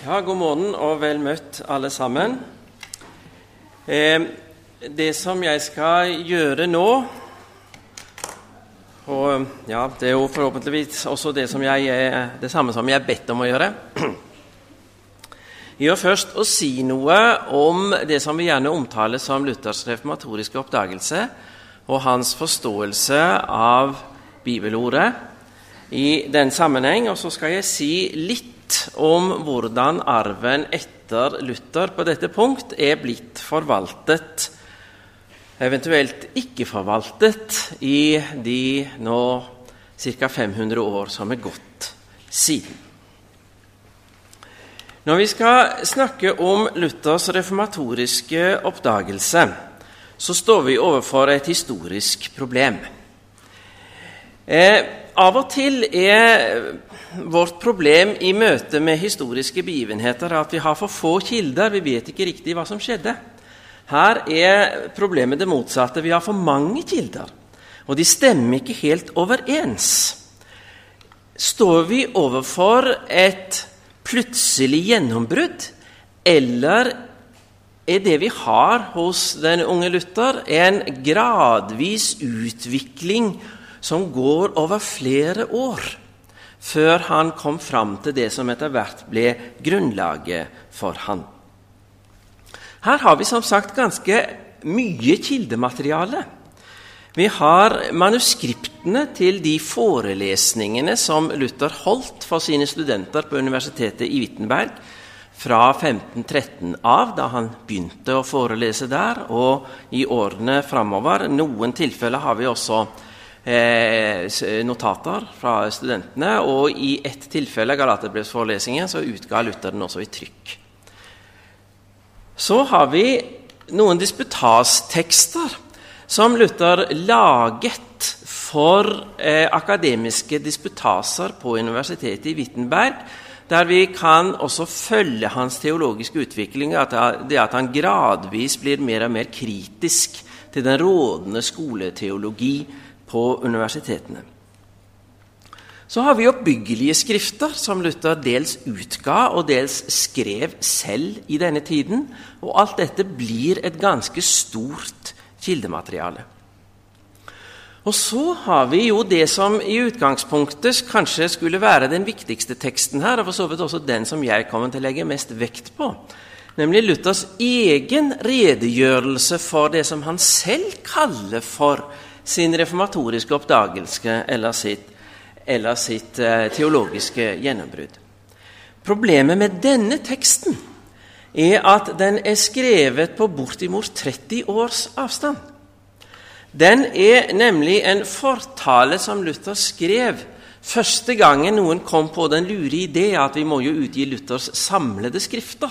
Ja, god morgen og vel møtt, alle sammen. Eh, det som jeg skal gjøre nå Og ja, det er jo forhåpentligvis også det, som jeg, det samme som jeg er bedt om å gjøre. Gjør først å si noe om det som vi gjerne omtaler som Luthers reformatoriske oppdagelse, og hans forståelse av bibelordet i den sammenheng. Og så skal jeg si litt om hvordan arven etter Luther på dette punkt er blitt forvaltet, eventuelt ikke forvaltet, i de nå ca. 500 år som er gått siden. Når vi skal snakke om Luthers reformatoriske oppdagelse, så står vi overfor et historisk problem. Eh, av og til er vårt problem i møte med historiske begivenheter at vi har for få kilder. Vi vet ikke riktig hva som skjedde. Her er problemet det motsatte. Vi har for mange kilder, og de stemmer ikke helt overens. Står vi overfor et plutselig gjennombrudd, eller er det vi har hos den unge Luther, en gradvis utvikling som går over flere år? før han kom fram til det som etter hvert ble grunnlaget for han. Her har vi som sagt ganske mye kildemateriale. Vi har manuskriptene til de forelesningene som Luther holdt for sine studenter på universitetet i Wittenberg fra 1513 av, da han begynte å forelese der, og i årene framover. Noen tilfeller har vi også notater fra studentene. Og i ett tilfelle, Galaterbrevsforelesningen, så utga Luther den også i trykk. Så har vi noen disputastekster som Luther laget for eh, akademiske disputaser på universitetet i Wittenberg, der vi kan også følge hans teologiske utvikling, at det at han gradvis blir mer og mer kritisk til den rådende skoleteologi på universitetene. Så har vi oppbyggelige skrifter som Luther dels utga og dels skrev selv i denne tiden. Og alt dette blir et ganske stort kildemateriale. Og så har vi jo det som i utgangspunktet kanskje skulle være den viktigste teksten her, og for så vidt også den som jeg kommer til å legge mest vekt på. Nemlig Luthers egen redegjørelse for det som han selv kaller for sin reformatoriske oppdagelse eller sitt, eller sitt eh, teologiske gjennombrudd. Problemet med denne teksten er at den er skrevet på bortimot 30 års avstand. Den er nemlig en fortale som Luther skrev første gangen noen kom på den lure idé at vi må jo utgi Luthers samlede skrifter.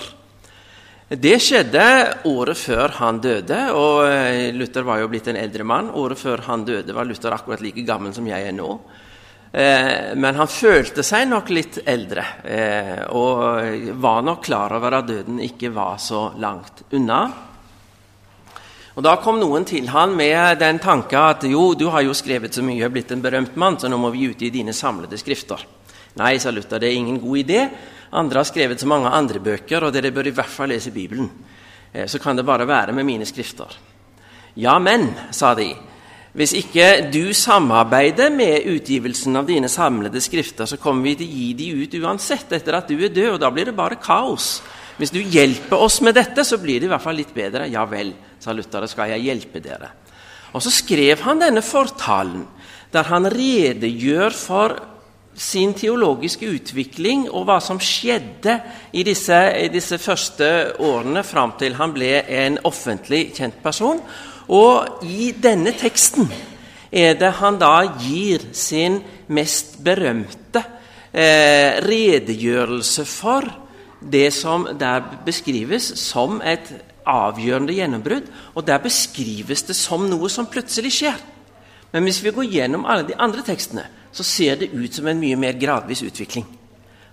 Det skjedde året før han døde, og eh, Luther var jo blitt en eldre mann. Året før han døde, var Luther akkurat like gammel som jeg er nå. Eh, men han følte seg nok litt eldre, eh, og var nok klar over at døden ikke var så langt unna. Og Da kom noen til han med den tanke at jo, du har jo skrevet så mye, og blitt en berømt mann, så nå må vi utgi dine samlede skrifter. Nei, sa Luther, det er ingen god idé. Andre har skrevet så mange andre bøker, og dere bør i hvert fall lese Bibelen. Eh, så kan det bare være med mine skrifter. Ja, men, sa de, hvis ikke du samarbeider med utgivelsen av dine samlede skrifter, så kommer vi til å gi de ut uansett etter at du er død, og da blir det bare kaos. Hvis du hjelper oss med dette, så blir det i hvert fall litt bedre. Ja vel, sa Luther, skal jeg hjelpe dere. Og så skrev han denne fortalen, der han redegjør for sin teologiske utvikling og hva som skjedde i disse, i disse første årene fram til han ble en offentlig kjent person. Og i denne teksten er det han da gir sin mest berømte eh, redegjørelse for det som der beskrives som et avgjørende gjennombrudd. Og der beskrives det som noe som plutselig skjer. Men hvis vi går gjennom alle de andre tekstene, så ser det ut som en mye mer gradvis utvikling.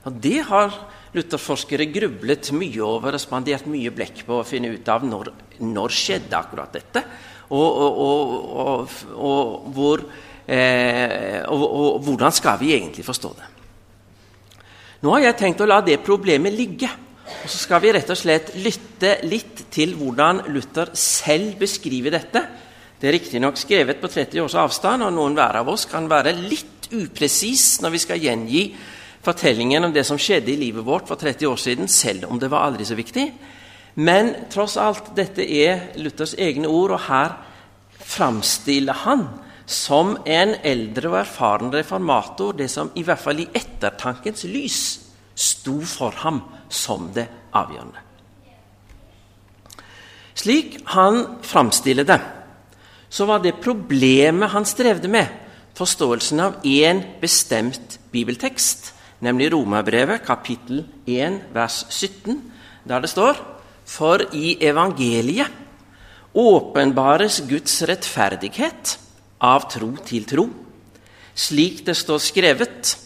Og Det har Luther-forskere grublet mye over og spandert mye blekk på å finne ut av når, når skjedde akkurat dette, og, og, og, hvor, eh, og, hvordan skal vi egentlig forstå det. Nå har jeg tenkt å la det problemet ligge Og Så skal vi rett og slett lytte litt til hvordan Luther selv beskriver dette. Det er riktignok skrevet på 30 års avstand, og noen hver av oss kan være litt upresis når vi skal gjengi fortellingen om det som skjedde i livet vårt for 30 år siden, selv om det var aldri så viktig. Men tross alt, dette er Luthers egne ord, og her framstiller han som en eldre og erfaren reformator det som i hvert fall i ettertankens lys sto for ham som det avgjørende. Slik han framstiller det, så var det problemet han strevde med, forståelsen av én bestemt bibeltekst, nemlig Romerbrevet kapittel 1 vers 17, der det står For i evangeliet åpenbares Guds rettferdighet av tro til tro, slik det står skrevet:"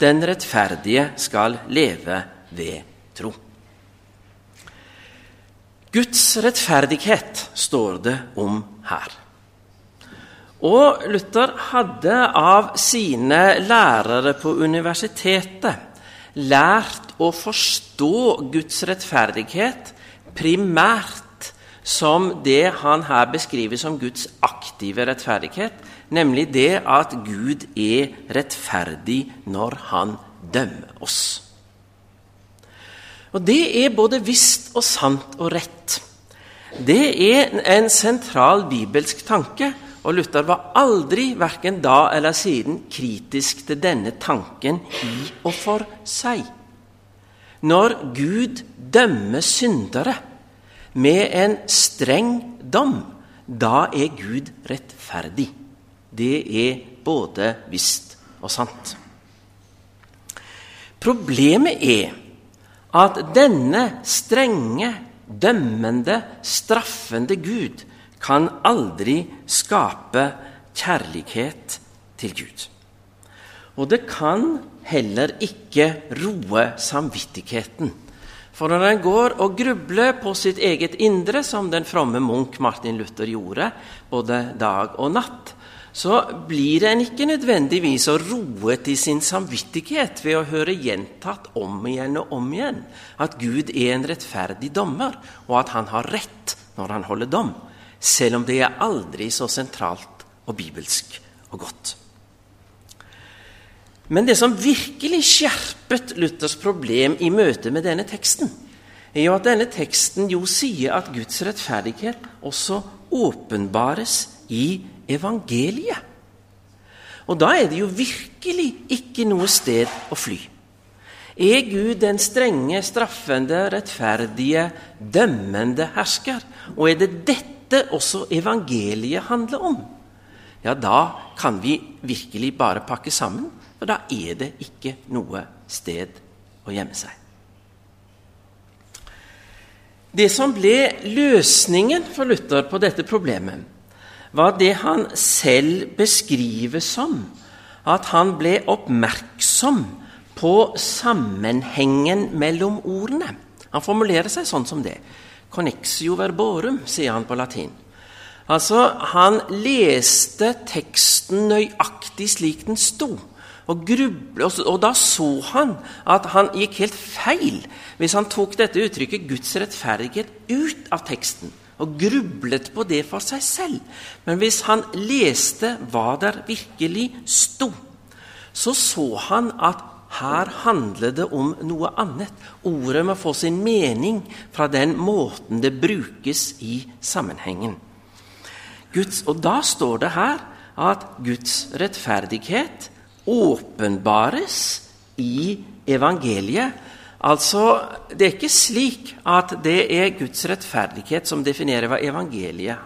Den rettferdige skal leve ved tro. Guds rettferdighet står det om her. Og Luther hadde av sine lærere på universitetet lært å forstå Guds rettferdighet primært som det han her beskriver som Guds aktive rettferdighet, nemlig det at Gud er rettferdig når han dømmer oss. Og det er både visst og sant og rett. Det er en sentral bibelsk tanke, og Luther var aldri, verken da eller siden, kritisk til denne tanken i og for seg. Når Gud dømmer syndere med en streng dom, da er Gud rettferdig. Det er både visst og sant. Problemet er at denne strenge, dømmende, straffende Gud kan aldri skape kjærlighet til Gud. Og det kan heller ikke roe samvittigheten. For når en går og grubler på sitt eget indre, som den fromme munk Martin Luther gjorde både dag og natt, så blir en ikke nødvendigvis å roe til sin samvittighet ved å høre gjentatt om igjen og om igjen at Gud er en rettferdig dommer, og at han har rett når han holder dom, selv om det er aldri så sentralt og bibelsk og godt. Men det som virkelig skjerpet Luthers problem i møte med denne teksten, er jo at denne teksten jo sier at Guds rettferdighet også åpenbares i evangeliet. Og da er det jo virkelig ikke noe sted å fly. Er Gud den strenge, straffende, rettferdige, dømmende hersker? Og er det dette også evangeliet handler om? Ja, da kan vi virkelig bare pakke sammen, for da er det ikke noe sted å gjemme seg. Det som ble løsningen for Luther på dette problemet, var det han selv beskriver som at han ble oppmerksom på sammenhengen mellom ordene. Han formulerer seg sånn som det. Connexio verborum, sier han på latin. Altså, Han leste teksten nøyaktig slik den sto. Og, gruble, og, da så han at han gikk helt feil hvis han tok dette uttrykket 'Guds rettferdighet' ut av teksten og grublet på det for seg selv. Men hvis han leste hva der virkelig sto, så så han at her handler det om noe annet. Ordet må få sin mening fra den måten det brukes i sammenhengen. Guds, og da står det her at Guds rettferdighet åpenbares i evangeliet Altså, Det er ikke slik at det er Guds rettferdighet som definerer hva evangeliet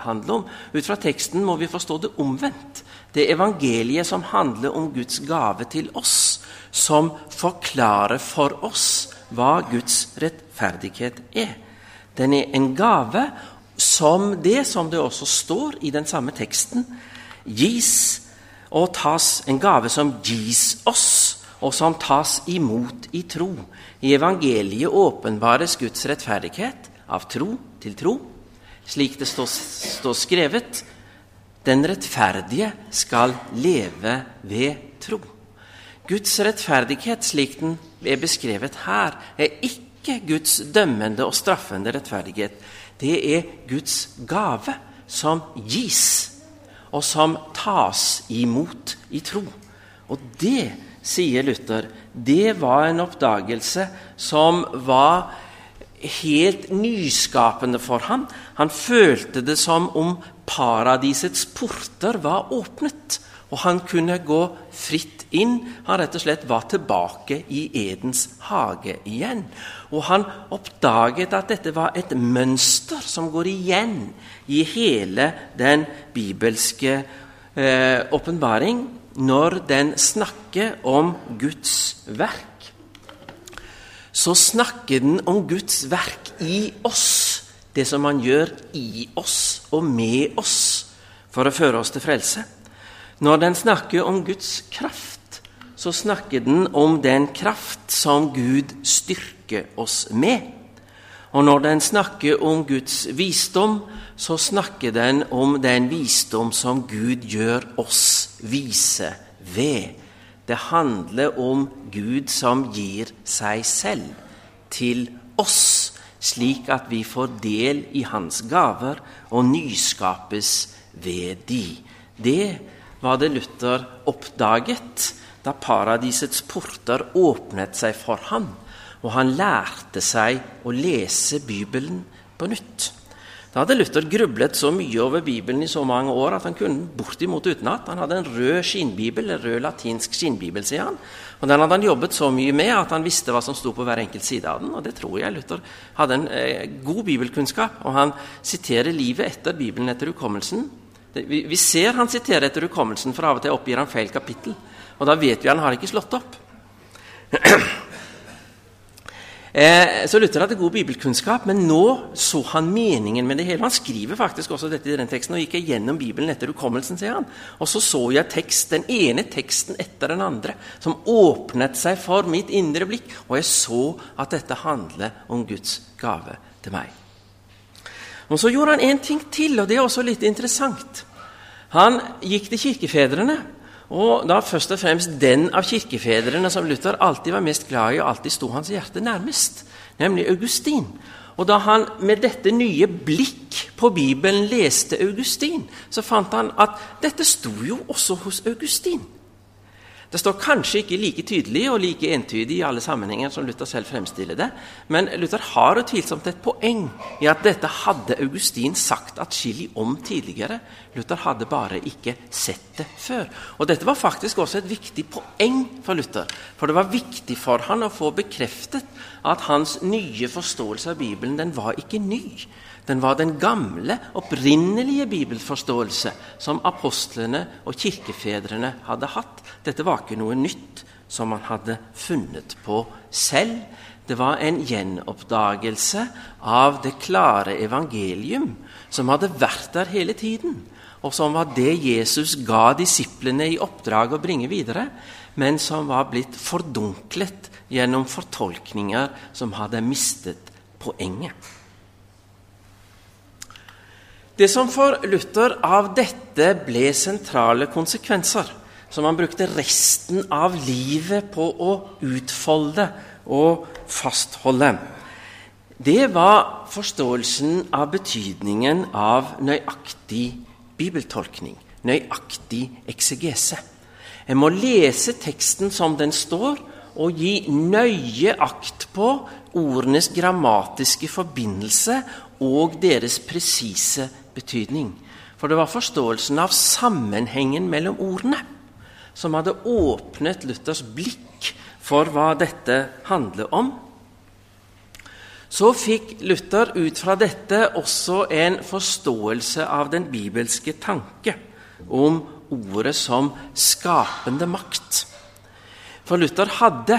handler om. Ut fra teksten må vi forstå det omvendt. Det er evangeliet som handler om Guds gave til oss, som forklarer for oss hva Guds rettferdighet er. Den er en gave som det som det også står i den samme teksten, gis og tas en gave som gis oss og som tas imot i tro. I evangeliet åpenbares Guds rettferdighet av tro til tro, slik det står, skrevet. Den rettferdige skal leve ved tro. Guds rettferdighet, slik den er beskrevet her, er ikke Guds dømmende og straffende rettferdighet. Det er Guds gave som gis, og som tas imot i tro. Og det, sier Luther, det var en oppdagelse som var helt nyskapende for ham. Han følte det som om paradisets porter var åpnet, og han kunne gå fritt inn. Han rett og slett var tilbake i Edens hage igjen. Og han oppdaget at dette var et mønster som går igjen i hele den bibelske åpenbaring eh, når den snakker om Guds verk så snakker den om Guds verk i oss. Det som han gjør i oss og med oss for å føre oss til frelse. Når den snakker om Guds kraft, så snakker den om den kraft som Gud styrker oss med. Og når den snakker om Guds visdom, så snakker den om den visdom som Gud gjør oss vise ved. Det handler om Gud som gir seg selv til oss, slik at vi får del i Hans gaver og nyskapes ved de. Det var det Luther oppdaget da paradisets porter åpnet seg for ham, og han lærte seg å lese Bibelen på nytt. Da hadde Luther grublet så mye over Bibelen i så mange år at han kunne bortimot utenat. Han hadde en rød skinnbibel, en rød latinsk skinnbibel, sier han. Og Den hadde han jobbet så mye med at han visste hva som sto på hver enkelt side av den. Og det tror jeg Luther hadde en eh, god bibelkunnskap. Og han siterer livet etter Bibelen etter hukommelsen. Vi, vi, ser han siterer etter hukommelsen, for av og til oppgir han feil kapittel. Og da vet vi han har ikke slått opp. Eh, så Luther hadde god bibelkunnskap, men nå så han meningen med det hele. Han skriver faktisk også dette i den teksten. og gikk gjennom Bibelen etter hukommelsen, sier han. Og så så jeg tekst, den ene teksten etter den andre som åpnet seg for mitt indre blikk. Og jeg så at dette handler om Guds gave til meg. Og Så gjorde han en ting til, og det er også litt interessant. Han gikk til kirkefedrene og da først og fremst den av kirkefedrene som Luther alltid var mest glad i og alltid sto hans hjerte nærmest, nemlig Augustin. Og da han med dette nye blikk på Bibelen leste Augustin, så fant han at dette sto jo også hos Augustin. Det står kanskje ikke like tydelig og like entydig i alle sammenhenger som Luther selv fremstiller det, men Luther har utvilsomt et poeng i at dette hadde Augustin sagt atskillig om tidligere. Luther hadde bare ikke sett det før. Og Dette var faktisk også et viktig poeng for Luther. For det var viktig for han å få bekreftet at hans nye forståelse av Bibelen den var ikke ny. Den var den gamle, opprinnelige bibelforståelse som apostlene og kirkefedrene hadde hatt. Dette var ikke noe nytt som man hadde funnet på selv. Det var en gjenoppdagelse av det klare evangelium som hadde vært der hele tiden, og som var det Jesus ga disiplene i oppdrag å bringe videre, men som var blitt fordunklet gjennom fortolkninger som hadde mistet poenget. Det som for Luther av dette ble sentrale konsekvenser, som han brukte resten av livet på å utfolde og fastholde, det var forståelsen av betydningen av nøyaktig bibeltolkning, nøyaktig eksegese. En må lese teksten som den står, og gi nøye akt på ordenes grammatiske forbindelse og deres presise betydning. For det var forståelsen av sammenhengen mellom ordene som hadde åpnet Luthers blikk for hva dette handler om. Så fikk Luther ut fra dette også en forståelse av den bibelske tanke om ordet som skapende makt. For Luther hadde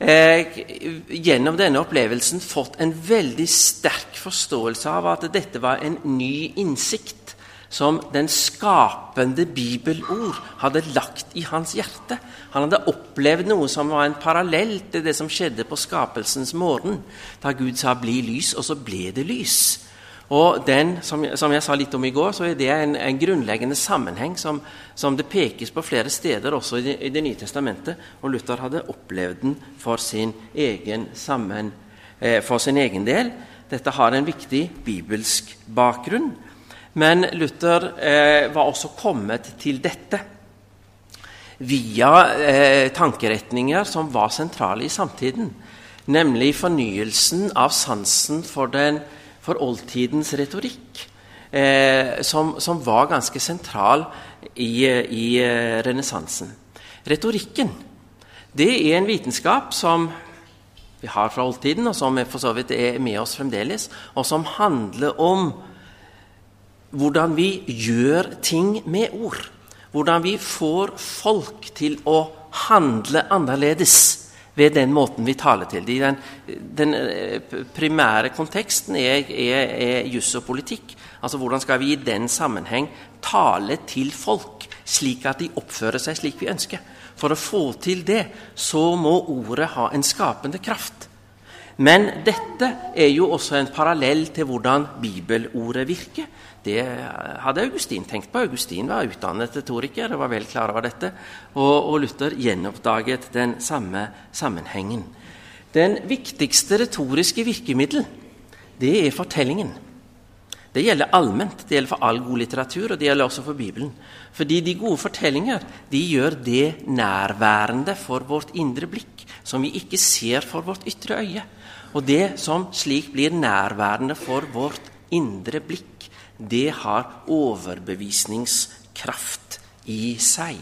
eh, gjennom denne opplevelsen fått en veldig sterk forståelse av at dette var en ny innsikt som den skapende bibelord hadde lagt i hans hjerte. Han hadde opplevd noe som var en parallell til det som skjedde på skapelsens morgen, da Gud sa 'bli lys', og så ble det lys. Og den, som, som, jeg sa litt om i går, så er det en, en grunnleggende sammenheng som, som, det pekes på flere steder, også i Det, i det nye testamentet. Og Luther hadde opplevd den for sin egen sammen, eh, for sin egen del. Dette har en viktig bibelsk bakgrunn. Men Luther eh, var også kommet til dette via eh, tankeretninger som var sentrale i samtiden. Nemlig fornyelsen av sansen for, den, for oldtidens retorikk. Eh, som, som, var ganske sentral i, i eh, renessansen. Retorikken det er en vitenskap som vi har fra oldtiden, og som for så vidt er med oss fremdeles, og som handler om hvordan vi gjør ting med ord. Hvordan vi får folk til å handle annerledes ved den måten vi taler til dem. Den, den, eh, primære konteksten er, er, er juss og politikk. Altså Hvordan skal vi i den sammenheng tale til folk slik at de oppfører seg slik vi ønsker? For å få til det så må ordet ha en skapende kraft. Men dette er jo også en parallell til hvordan bibelordet virker. Det hadde Augustin tenkt på. Augustin var utdannet retoriker og var vel klar over dette. Og, og Luther gjenoppdaget den samme sammenhengen. Den viktigste retoriske virkemiddel, det er fortellingen. Det gjelder allment. Det gjelder for all god litteratur, og det gjelder også for Bibelen. Fordi de gode fortellinger de gjør det nærværende for vårt indre blikk, som vi ikke ser for vårt ytre øye. Og det som slik blir nærværende for vårt indre blikk, det har overbevisningskraft i seg.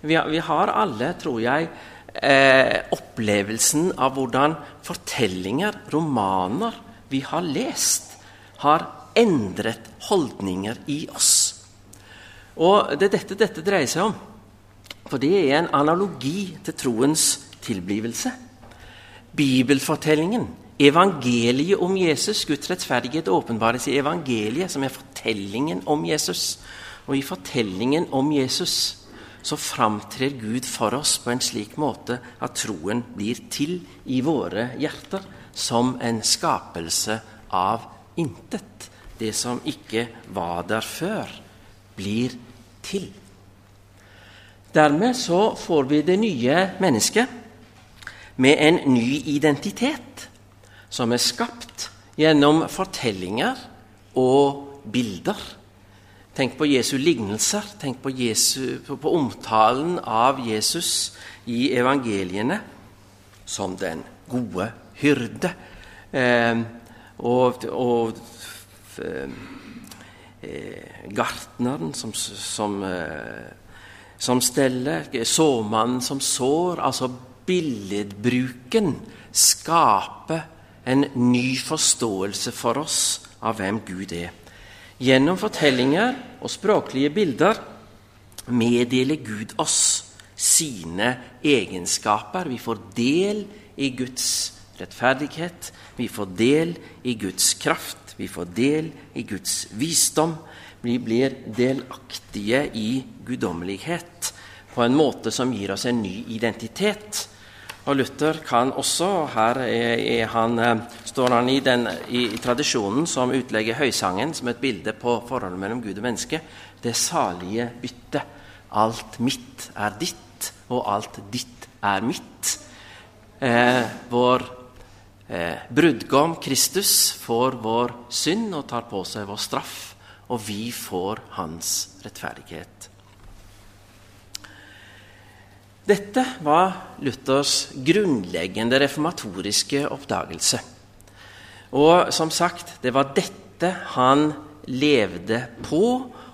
Vi har, vi har alle, tror jeg, eh, opplevelsen av hvordan fortellinger, romaner vi har lest, har endret holdninger i oss. Og Det er dette dette dreier seg om. For det er en analogi til troens tilblivelse. Bibelfortellingen, evangeliet om Jesus, Guds rettferdighet åpenbares i evangeliet, som er fortellingen om Jesus. Og i fortellingen om Jesus så framtrer Gud for oss på en slik måte at troen blir til i våre hjerter som en skapelse av intet. Det som ikke var der før, blir til. Dermed så får vi det nye mennesket med en ny identitet, som er skapt gjennom fortellinger og bilder. Tenk på Jesu lignelser, tenk på, Jesu, på, omtalen av Jesus i evangeliene som den gode hyrde. Eh, og, og eh, gartneren som, som, eh, som steller, såmannen som sår. altså billedbruken skaper en ny forståelse for oss av hvem Gud er. Gjennom fortellinger og språklige bilder meddeler Gud oss sine egenskaper. Vi får del i Guds rettferdighet, vi får del i Guds kraft, vi får del i Guds visdom. Vi blir delaktige i guddommelighet på en måte som gir oss en ny identitet. Og Luther kan også Her er, er han, eh, står han i, den, i, i, tradisjonen som utlegger høysangen som et bilde på forholdet mellom Gud og menneske. Det salige byttet. Alt mitt er ditt, og alt ditt er mitt. Eh, vår eh, brudgom Kristus får vår synd og tar på seg vår straff, og vi får hans rettferdighet. Dette var Luthers grunnleggende reformatoriske oppdagelse. Og som sagt, det var dette han levde på,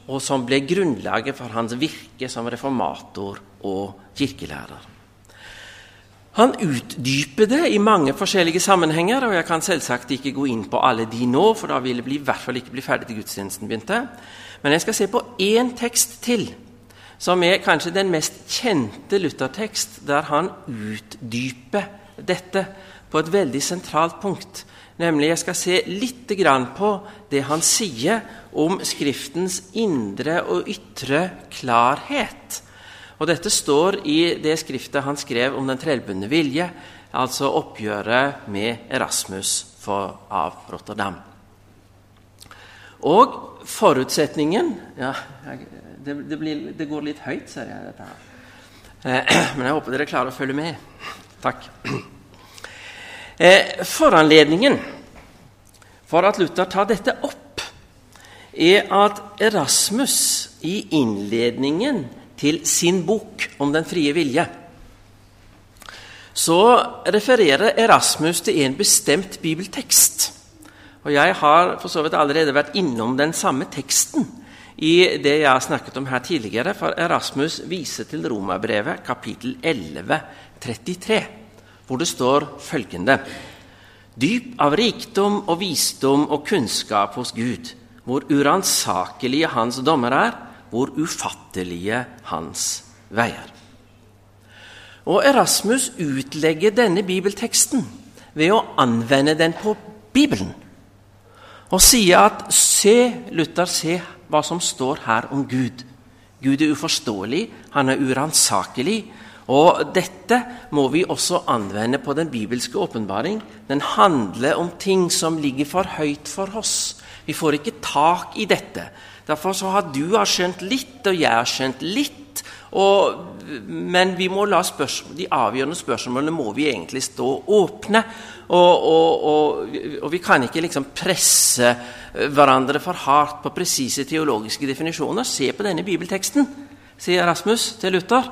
og som ble grunnlaget for hans virke som reformator og kirkelærer. Han utdyper det i mange forskjellige sammenhenger, og jeg kan selvsagt ikke gå inn på alle de nå, for da ville vi i hvert fall ikke bli ferdig til gudstjenesten begynte. Men jeg skal se på én tekst til som er kanskje den mest kjente Luther-tekst, der han utdyper dette på et veldig sentralt punkt. Nemlig jeg skal se litt på det han sier om Skriftens indre og ytre klarhet. Og Dette står i det skriftet han skrev om den trellbundne vilje, altså oppgjøret med Erasmus for, av Rotterdam. Og forutsetningen ja, jeg, det, det, blir, det, går litt høyt, ser jeg. dette her. Eh, men jeg håper dere klarer å følge med. Takk. Eh, foranledningen for at Luther tar dette opp, er at Erasmus i innledningen til sin bok om den frie vilje så refererer Erasmus til en bestemt bibeltekst. Og Jeg har for så vidt allerede vært innom den samme teksten i det jeg har snakket om her tidligere, for Erasmus viser til Romerbrevet kapittel 11, 33, hvor det står følgende Dyp av rikdom og visdom og kunnskap hos Gud, hvor uransakelige hans dommer er, hvor ufattelige hans veier. Og Erasmus utlegger denne bibelteksten ved å anvende den på Bibelen. Og sier at se, Luther, se hva som står her om Gud. Gud er uforståelig, han er uransakelig. Og dette må vi også anvende på den bibelske åpenbaring. Den handler om ting som ligger for høyt for oss. Vi får ikke tak i dette. Derfor har du har skjønt litt, og jeg har skjønt litt. Og, men vi må la de avgjørende spørsmålene må vi egentlig stå åpne. Og, og, og, vi kan ikke liksom presse hverandre for hardt på presise teologiske definisjoner. Se på denne bibelteksten, sier Rasmus til Luther.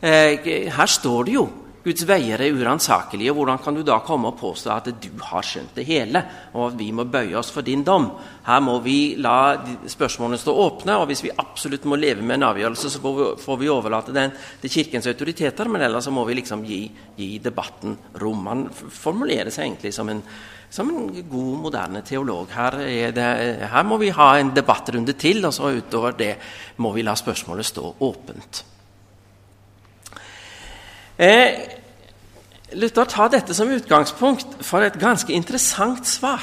Eh, her står det jo Guds veier er uransakelige. Hvordan kan du da komme og påstå at du har skjønt det hele, og at vi må bøye oss for din dom? Her må vi la spørsmålene stå åpne, og hvis vi absolutt må leve med en avgjørelse, så får vi overlate den til Kirkens autoriteter, men ellers må vi liksom gi, gi debatten rom. Han formulerer seg egentlig som en, som en god, moderne teolog. Her, det, her må vi ha en debattrunde til, og så utover det må vi la spørsmålet stå åpent. Eh, Luther tar dette som utgangspunkt for et ganske interessant svar.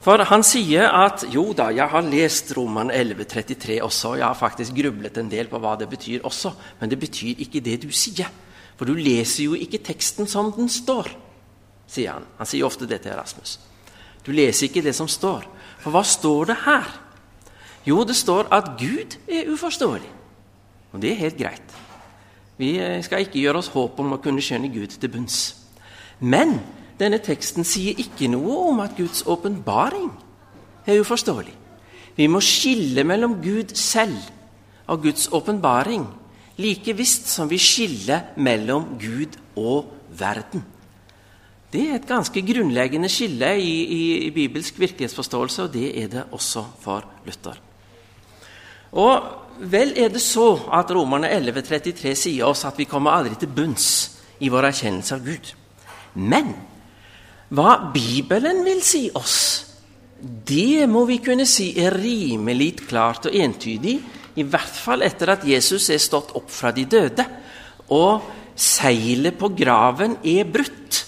For han sier at jo da, jeg har lest Roman 1133 også, og jeg har faktisk grublet en del på hva det betyr også, men det betyr ikke det du sier. For du leser jo ikke teksten som den står, sier han. Han sier ofte det til Erasmus. Du leser ikke det som står. For hva står det her? Jo, det står at Gud er uforståelig. Og det er helt greit. Vi eh, skal ikke gjøre oss håp om å kunne skjønne Gud til bunns. Men denne teksten sier ikke noe om at Guds åpenbaring er uforståelig. Vi må skille mellom Gud selv og Guds åpenbaring, like visst som vi skiller mellom Gud og verden. Det er et ganske grunnleggende skille i, i, i bibelsk virkelighetsforståelse, og det er det også for Luther. Og Vel er det så at Romerne 11,33 sier oss at vi kommer aldri til bunns i vår erkjennelse av Gud. Men hva Bibelen vil si oss, det må vi kunne si er rimelig klart og entydig, i hvert fall etter at Jesus er stått opp fra de døde, og seilet på graven er brutt,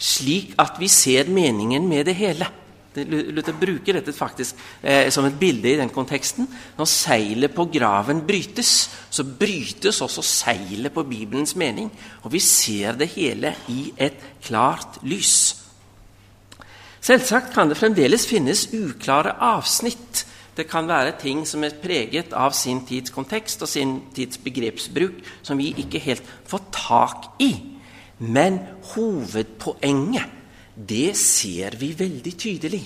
slik at vi ser meningen med det hele. Luther bruker dette faktisk eh, som et bilde i den konteksten. Når seilet på graven brytes, så brytes også seilet på Bibelens mening. Og vi ser det hele i et klart lys. Selvsagt kan det fremdeles finnes uklare avsnitt. Det kan være ting som er preget av sin tids kontekst og sin tids begrepsbruk, som vi ikke helt får tak i. Men hovedpoenget det ser vi veldig tydelig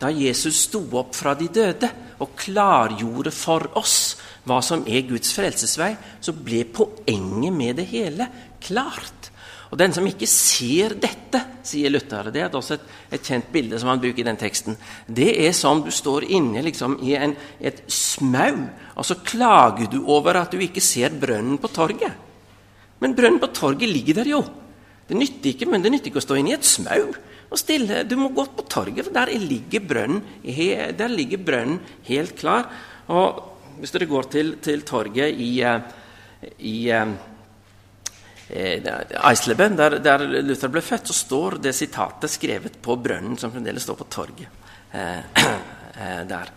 da Jesus sto opp fra de døde og klargjorde for oss hva som er Guds frelsesvei, så ble poenget med det hele klart. Og Den som ikke ser dette, sier Luther, det er også et, et, kjent bilde som han bruker i den teksten, det er som du står inne liksom, i en, et smau, og så klager du over at du ikke ser brønnen på torget. Men brønnen på torget ligger der jo. Det nytter ikke, men det nytter ikke å stå inne i et smau og stille. Du må gå på torget, for der ligger brønnen, der ligger brønnen helt klar. Og Hvis dere går til, til torget i, eh, i eh, Eisleben, der, der, Luther ble født, så står det sitatet skrevet på brønnen som fremdeles står på torget eh, eh, der.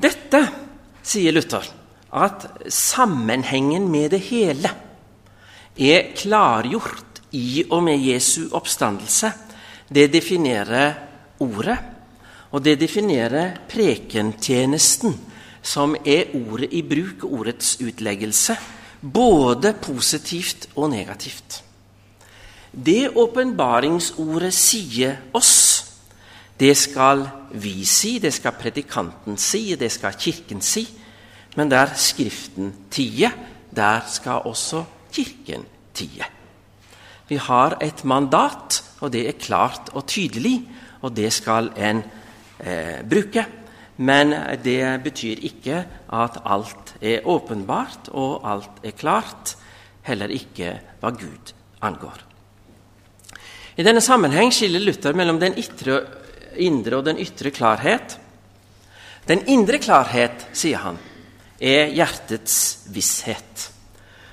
Dette, sier Luther, at sammenhengen med det hele er klargjort i og med Jesu oppstandelse. Det definerer ordet, og det definerer prekentjenesten, som er ordet i bruk, ordets utleggelse, både positivt og negativt. Det åpenbaringsordet sier oss, det skal vi si, det skal predikanten si, det skal Kirken si. Men der Skriften tier, der skal også Kirken tie. Vi har et mandat, og det er klart og tydelig, og det skal en eh, bruke. Men det betyr ikke at alt er åpenbart og alt er klart, heller ikke hva Gud angår. I denne sammenheng skiller Luther mellom den ytre, indre og den ytre klarhet. Den indre klarhet, sier han, er hjertets visshet.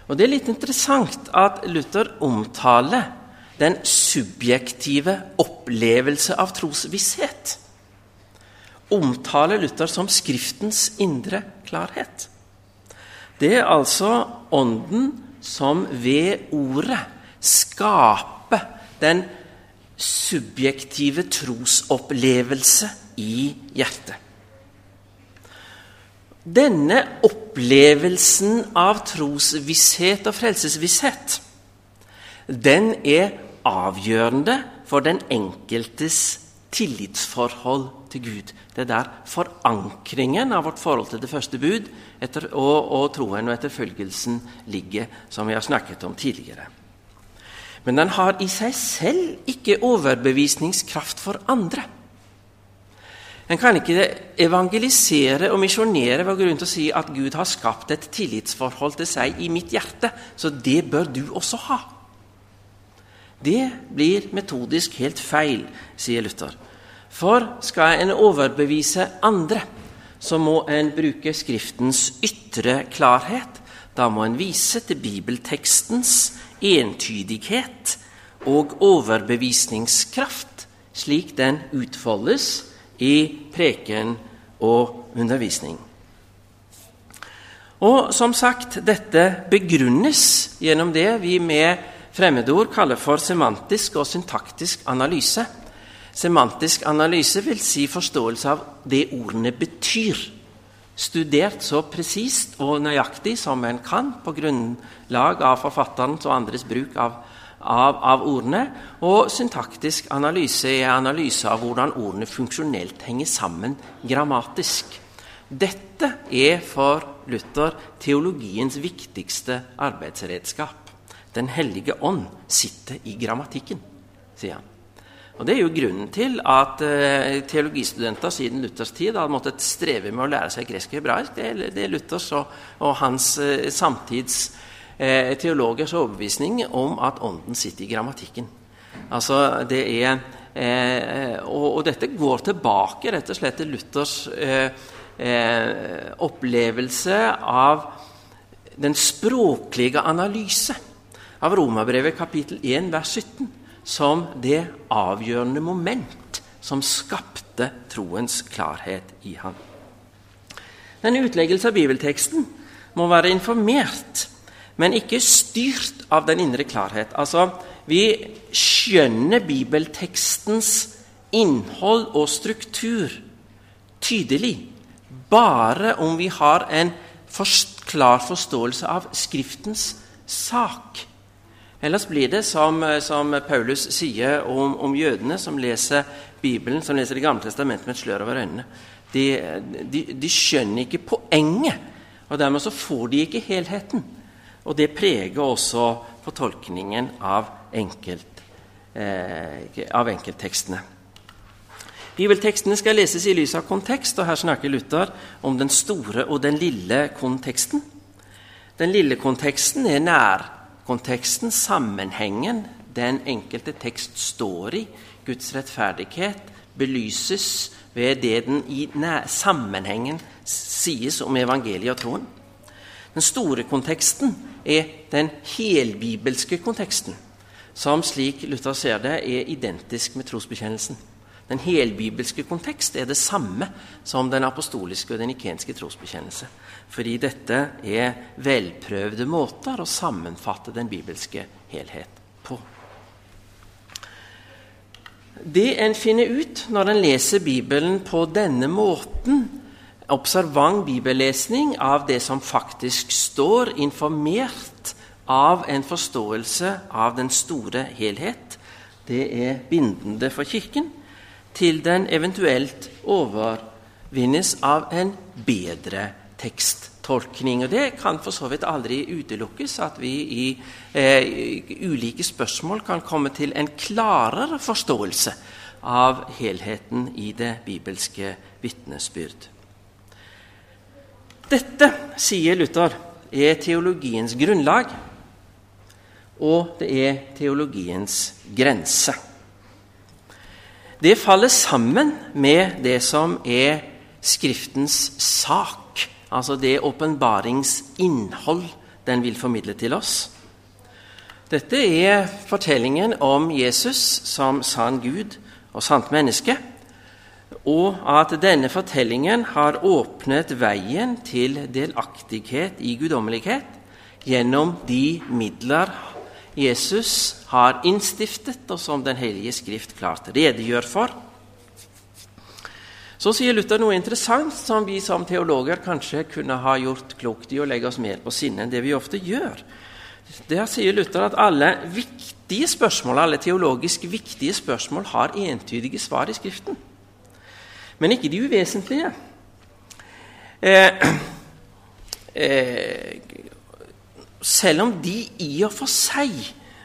Og Det er litt interessant at Luther omtaler den subjektive opplevelse av trosvisshet. Omtaler Luther som Skriftens indre klarhet. Det er altså Ånden som ved ordet skaper den subjektive trosopplevelse i hjertet. Denne opplevelsen av trosvisshet og frelsesvisshet den er avgjørende for den enkeltes tillitsforhold til Gud. Det er der forankringen av vårt forhold til det første bud etter, og, og troen og etterfølgelsen ligger, som vi har snakket om tidligere. Men den har i seg selv ikke overbevisningskraft for andre. En kan ikke evangelisere og misjonere ved å gå rundt og si at Gud har skapt et tillitsforhold til seg i mitt hjerte, så det bør du også ha. Det blir metodisk helt feil, sier Luther. For skal en overbevise andre, så må en bruke Skriftens ytre klarhet. Da må en vise til bibeltekstens entydighet og overbevisningskraft, slik den utfoldes i preken og undervisning. Og som sagt, dette begrunnes gjennom det vi med fremmedord kaller for semantisk og syntaktisk analyse. Semantisk analyse vil si forståelse av det ordene betyr studert så presist og nøyaktig som en kan på grunnlag av forfatterens og andres bruk av, av, av, ordene. Og syntaktisk analyse er analyse av hvordan ordene funksjonelt henger sammen grammatisk. Dette er for Luther teologiens viktigste arbeidsredskap. Den hellige ånd sitter i grammatikken, sier han. Og Det er jo grunnen til at eh, teologistudenter siden Luthers tid har måttet streve med å lære seg gresk og hebraisk. Det er, det er Luthers og, og hans eh, samtids uh, teologers overbevisning om at ånden sitter i grammatikken. Altså, det er, og, og, dette går tilbake rett og slett til Luthers opplevelse av den språklige analyse av Romerbrevet kapittel 1 vers 17 som det avgjørende moment som skapte troens klarhet i ham. Denne utleggelse av bibelteksten må være informert, men ikke styrt av den indre klarhet. Altså, Vi skjønner bibeltekstens innhold og struktur tydelig bare om vi har en klar forståelse av Skriftens sak. Ellers blir det som, som Paulus sier om, om, jødene som leser Bibelen, som leser Det gamle testamentet med et slør over øynene. De, de, de, skjønner ikke poenget, og dermed så får de ikke helheten. Og det preger også fortolkningen av, enkelt, eh, av enkelttekstene. Bibeltekstene skal leses i lys av kontekst, og her snakker Luther om den store og den lille konteksten. Den lille konteksten er nærkonteksten, sammenhengen den enkelte tekst står i, Guds rettferdighet, belyses ved det den i sammenhengen sies om evangeliet og troen. Den store konteksten er den helbibelske konteksten, som slik Luther ser det, er identisk med trosbekjennelsen. Den helbibelske kontekst er det samme som den apostoliske og den ikenske trosbekjennelse. Fordi dette er velprøvde måter å sammenfatte den bibelske helhet på. Det en finner ut når en leser Bibelen på denne måten, observant bibellesning av det som faktisk står, informert av en forståelse av den store helhet, det er bindende for Kirken, til den eventuelt overvinnes av en bedre teksttolkning. Og Det kan for så vidt aldri utelukkes at vi i eh, ulike spørsmål kan komme til en klarere forståelse av helheten i det bibelske vitnesbyrd. Dette, sier Luther, er teologiens grunnlag, og det er teologiens grense. Det faller sammen med det som er Skriftens sak, altså det åpenbaringsinnhold den vil formidle til oss. Dette er fortellingen om Jesus som sann Gud og sant menneske, og at denne fortellingen har åpnet veien til delaktighet i guddommelighet gjennom de midler Jesus har innstiftet, og som Den hellige skrift klart redegjør for. Så sier Luther noe interessant som vi som teologer kanskje kunne ha gjort klokt i å legge oss mer på sinne enn det vi ofte gjør. Der sier Luther at alle viktige spørsmål, alle teologisk viktige spørsmål har entydige svar i Skriften. Men ikke de uvesentlige. Eh, eh, selv om de i og for seg,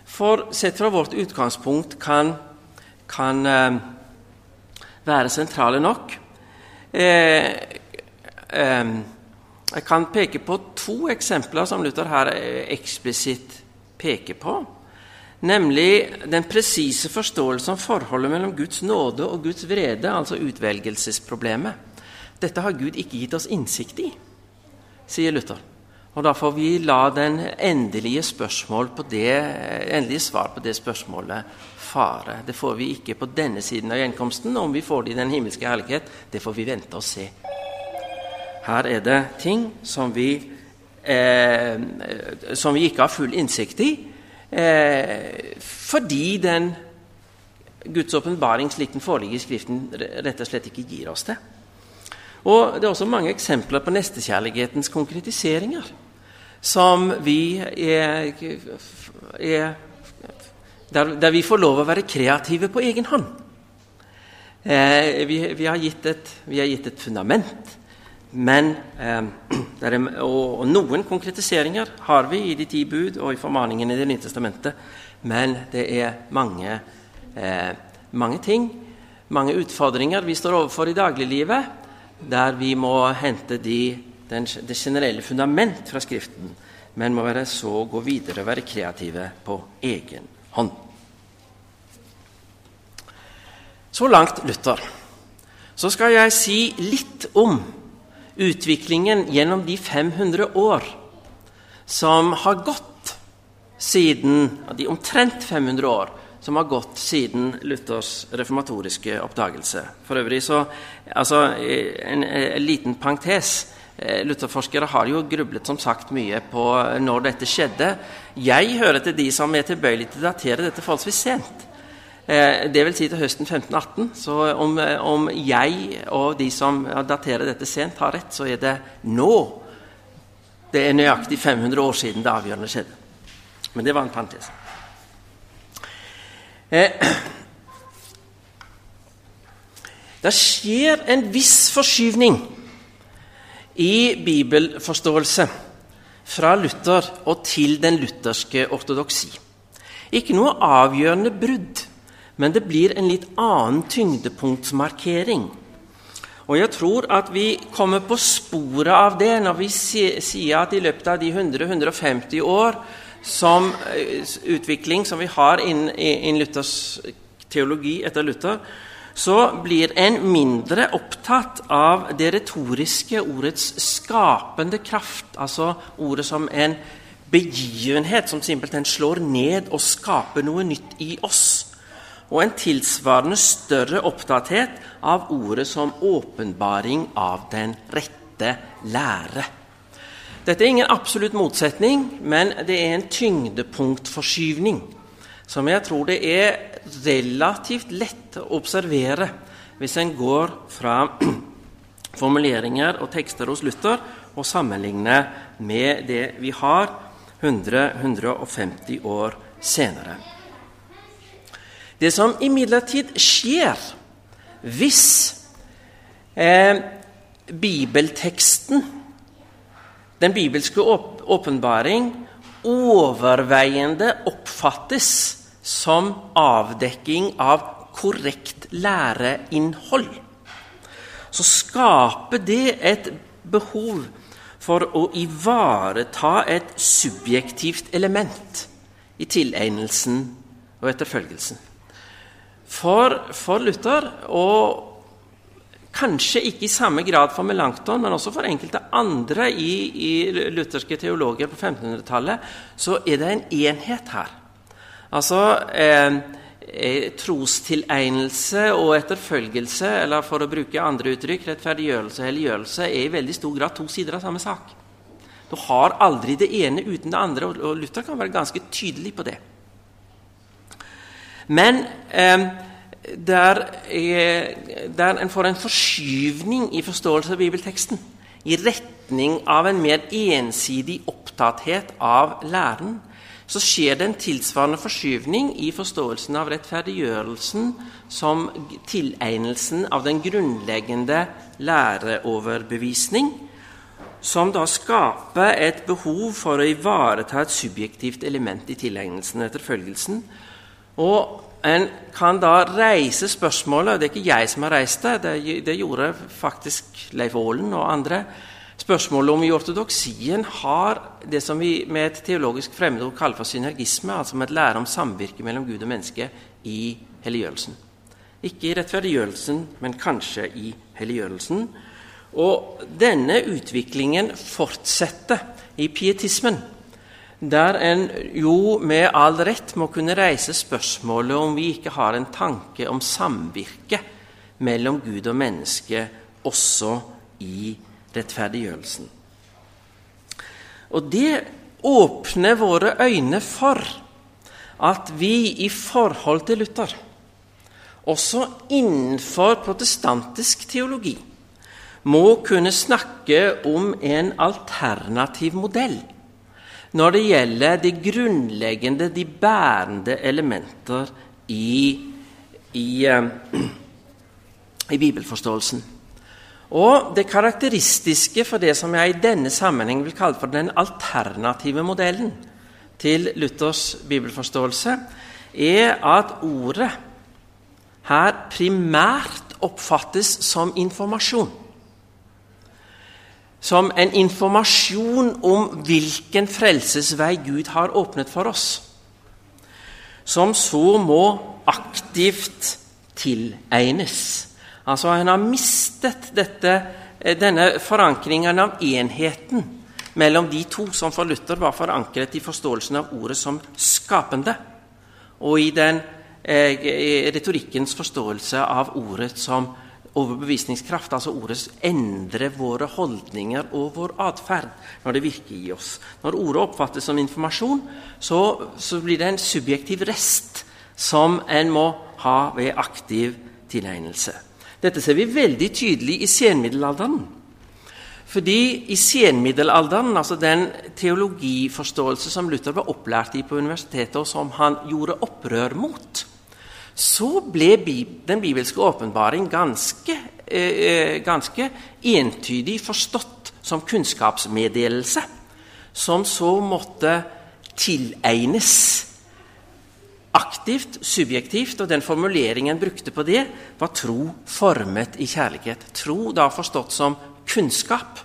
for sett fra vårt utgangspunkt, kan, kan eh, være sentrale nok eh, eh, Jeg kan peke på to eksempler som Luther her eksplisitt peker på. Nemlig den presise forståelsen av forholdet mellom Guds nåde og Guds vrede, altså utvelgelsesproblemet. Dette har Gud ikke gitt oss innsikt i, sier Luther. Og Da får vi la den endelige, det, endelige svar på det spørsmålet fare. Det får vi ikke på denne siden av gjenkomsten. Om vi får det i den himmelske herlighet, det får vi vente og se. Her er det ting som vi, eh, som vi ikke har full innsikt i, eh, fordi den Guds åpenbaring slik den foreligger i Skriften, rett og slett ikke gir oss det. Og Det er også mange eksempler på nestekjærlighetens konkretiseringer som vi er, er der, der, vi får lov å være kreative på egen hånd. Eh, vi, vi, har et, vi, har gitt et, fundament, men, eh, er, og, noen konkretiseringer har vi i de ti bud og i formaningene i Det nye testamentet, men det er mange, eh, mange ting, mange utfordringer vi står overfor i dagliglivet, der vi må hente de den, det generelle fundament fra Skriften, men må være så gå videre og være kreative på egen hånd. Så langt Luther. Så skal jeg si litt om utviklingen gjennom de 500 år som har gått siden De omtrent 500 år som har gått siden Luthers reformatoriske oppdagelse. For øvrig så altså, en, en liten parentes. Eh, Lutherforskere har jo grublet som sagt mye på når dette skjedde. Jeg hører til de som er tilbøyelige til å datere dette forholdsvis sent. Eh, det vil si til høsten 1518. Så om, eh, om jeg og de som daterer dette sent, har rett, så er det nå. Det er nøyaktig 500 år siden det avgjørende skjedde. Men det var en parentes. Det skjer en viss forskyvning i bibelforståelse fra Luther og til den lutherske ortodoksi. Ikke noe avgjørende brudd, men det blir en litt annen tyngdepunktsmarkering. Og jeg tror at vi kommer på sporet av det når vi sier at i løpet av de 100-150 år som eh, utvikling som vi har innen, innen Luthers teologi etter Luther, så blir en mindre opptatt av det retoriske ordets skapende kraft, altså ordet som en begivenhet som simpelthen slår ned og skaper noe nytt i oss. Og en tilsvarende større opptatthet av ordet som åpenbaring av den rette lære. Dette er ingen absolutt motsetning, men det er en tyngdepunktforskyvning som jeg tror det er relativt lett å observere hvis en går fra formuleringer og tekster hos Luther og sammenligner med det vi har 100-150 år senere. Det som imidlertid skjer hvis eh, bibelteksten, den bibelske åpenbaring, overveiende oppfattes som avdekking av korrekt læreinnhold, så skaper det et behov for å ivareta et subjektivt element i tilegnelsen og etterfølgelsen. For, for, Luther, og kanskje ikke i samme grad for Melanchthon, men også for enkelte andre i, i lutherske teologer på 1500-tallet, så er det en enhet her. Altså eh, eh, Trostilegnelse og etterfølgelse, eller for å bruke andre uttrykk, rettferdiggjørelse og helliggjørelse, er i veldig stor grad to sider av samme sak. Du har aldri det ene uten det andre, og Luther kan være ganske tydelig på det. Men eh, der, er, der en får en forskyvning i forståelse av bibelteksten i retning av en mer ensidig opptatthet av læren, så skjer det en tilsvarende forskyvning i forståelsen av rettferdiggjørelsen som tilegnelsen av den grunnleggende læreoverbevisning, som da skaper et behov for å ivareta et subjektivt element i tilegnelsen etter etterfølgelsen, og en kan da reise spørsmålet Det er ikke jeg som har reist det, det, det gjorde faktisk Leif Aalen og andre. Spørsmålet om i ortodoksien har det som vi med et teologisk fremmedord kaller for synergisme, altså med et lære om samvirke mellom Gud og menneske i helliggjørelsen. Ikke i rettferdiggjørelsen, men kanskje i helliggjørelsen. Og denne utviklingen fortsetter i pietismen der en jo med all rett må kunne reise spørsmålet om vi ikke har en tanke om samvirke mellom Gud og menneske også i rettferdiggjørelsen. Og det åpner våre øyne for at vi i forhold til Luther, også innenfor protestantisk teologi, må kunne snakke om en alternativ modell når det gjelder de grunnleggende, de bærende elementer i, i, uh, i bibelforståelsen. Og Det karakteristiske for det som jeg i denne sammenheng vil kalle for den alternative modellen til Luthers bibelforståelse, er at ordet her primært oppfattes som informasjon som en informasjon om hvilken frelsesvei Gud har åpnet for oss, som så må aktivt tilegnes. Altså, Han har mistet dette, eh, denne forankringen av enheten mellom de to som for Luther var forankret i forståelsen av ordet som skapende, og i den eh, retorikkens forståelse av ordet som overbevisningskraft, altså ordet endrer våre holdninger og vår atferd når det virker i oss. Når ordet oppfattes som informasjon, så, så blir det en subjektiv rest som en må ha ved aktiv tilegnelse. Dette ser vi veldig tydelig i senmiddelalderen. Fordi i senmiddelalderen, altså den teologiforståelse som Luther var opplært i på universitetet, og som han gjorde opprør mot, så ble den bibelske åpenbaring ganske, eh, ganske entydig forstått som kunnskapsmeddelelse, som så måtte tilegnes aktivt, subjektivt, og den formuleringen brukte på det, var tro formet i kjærlighet. Tro da forstått som kunnskap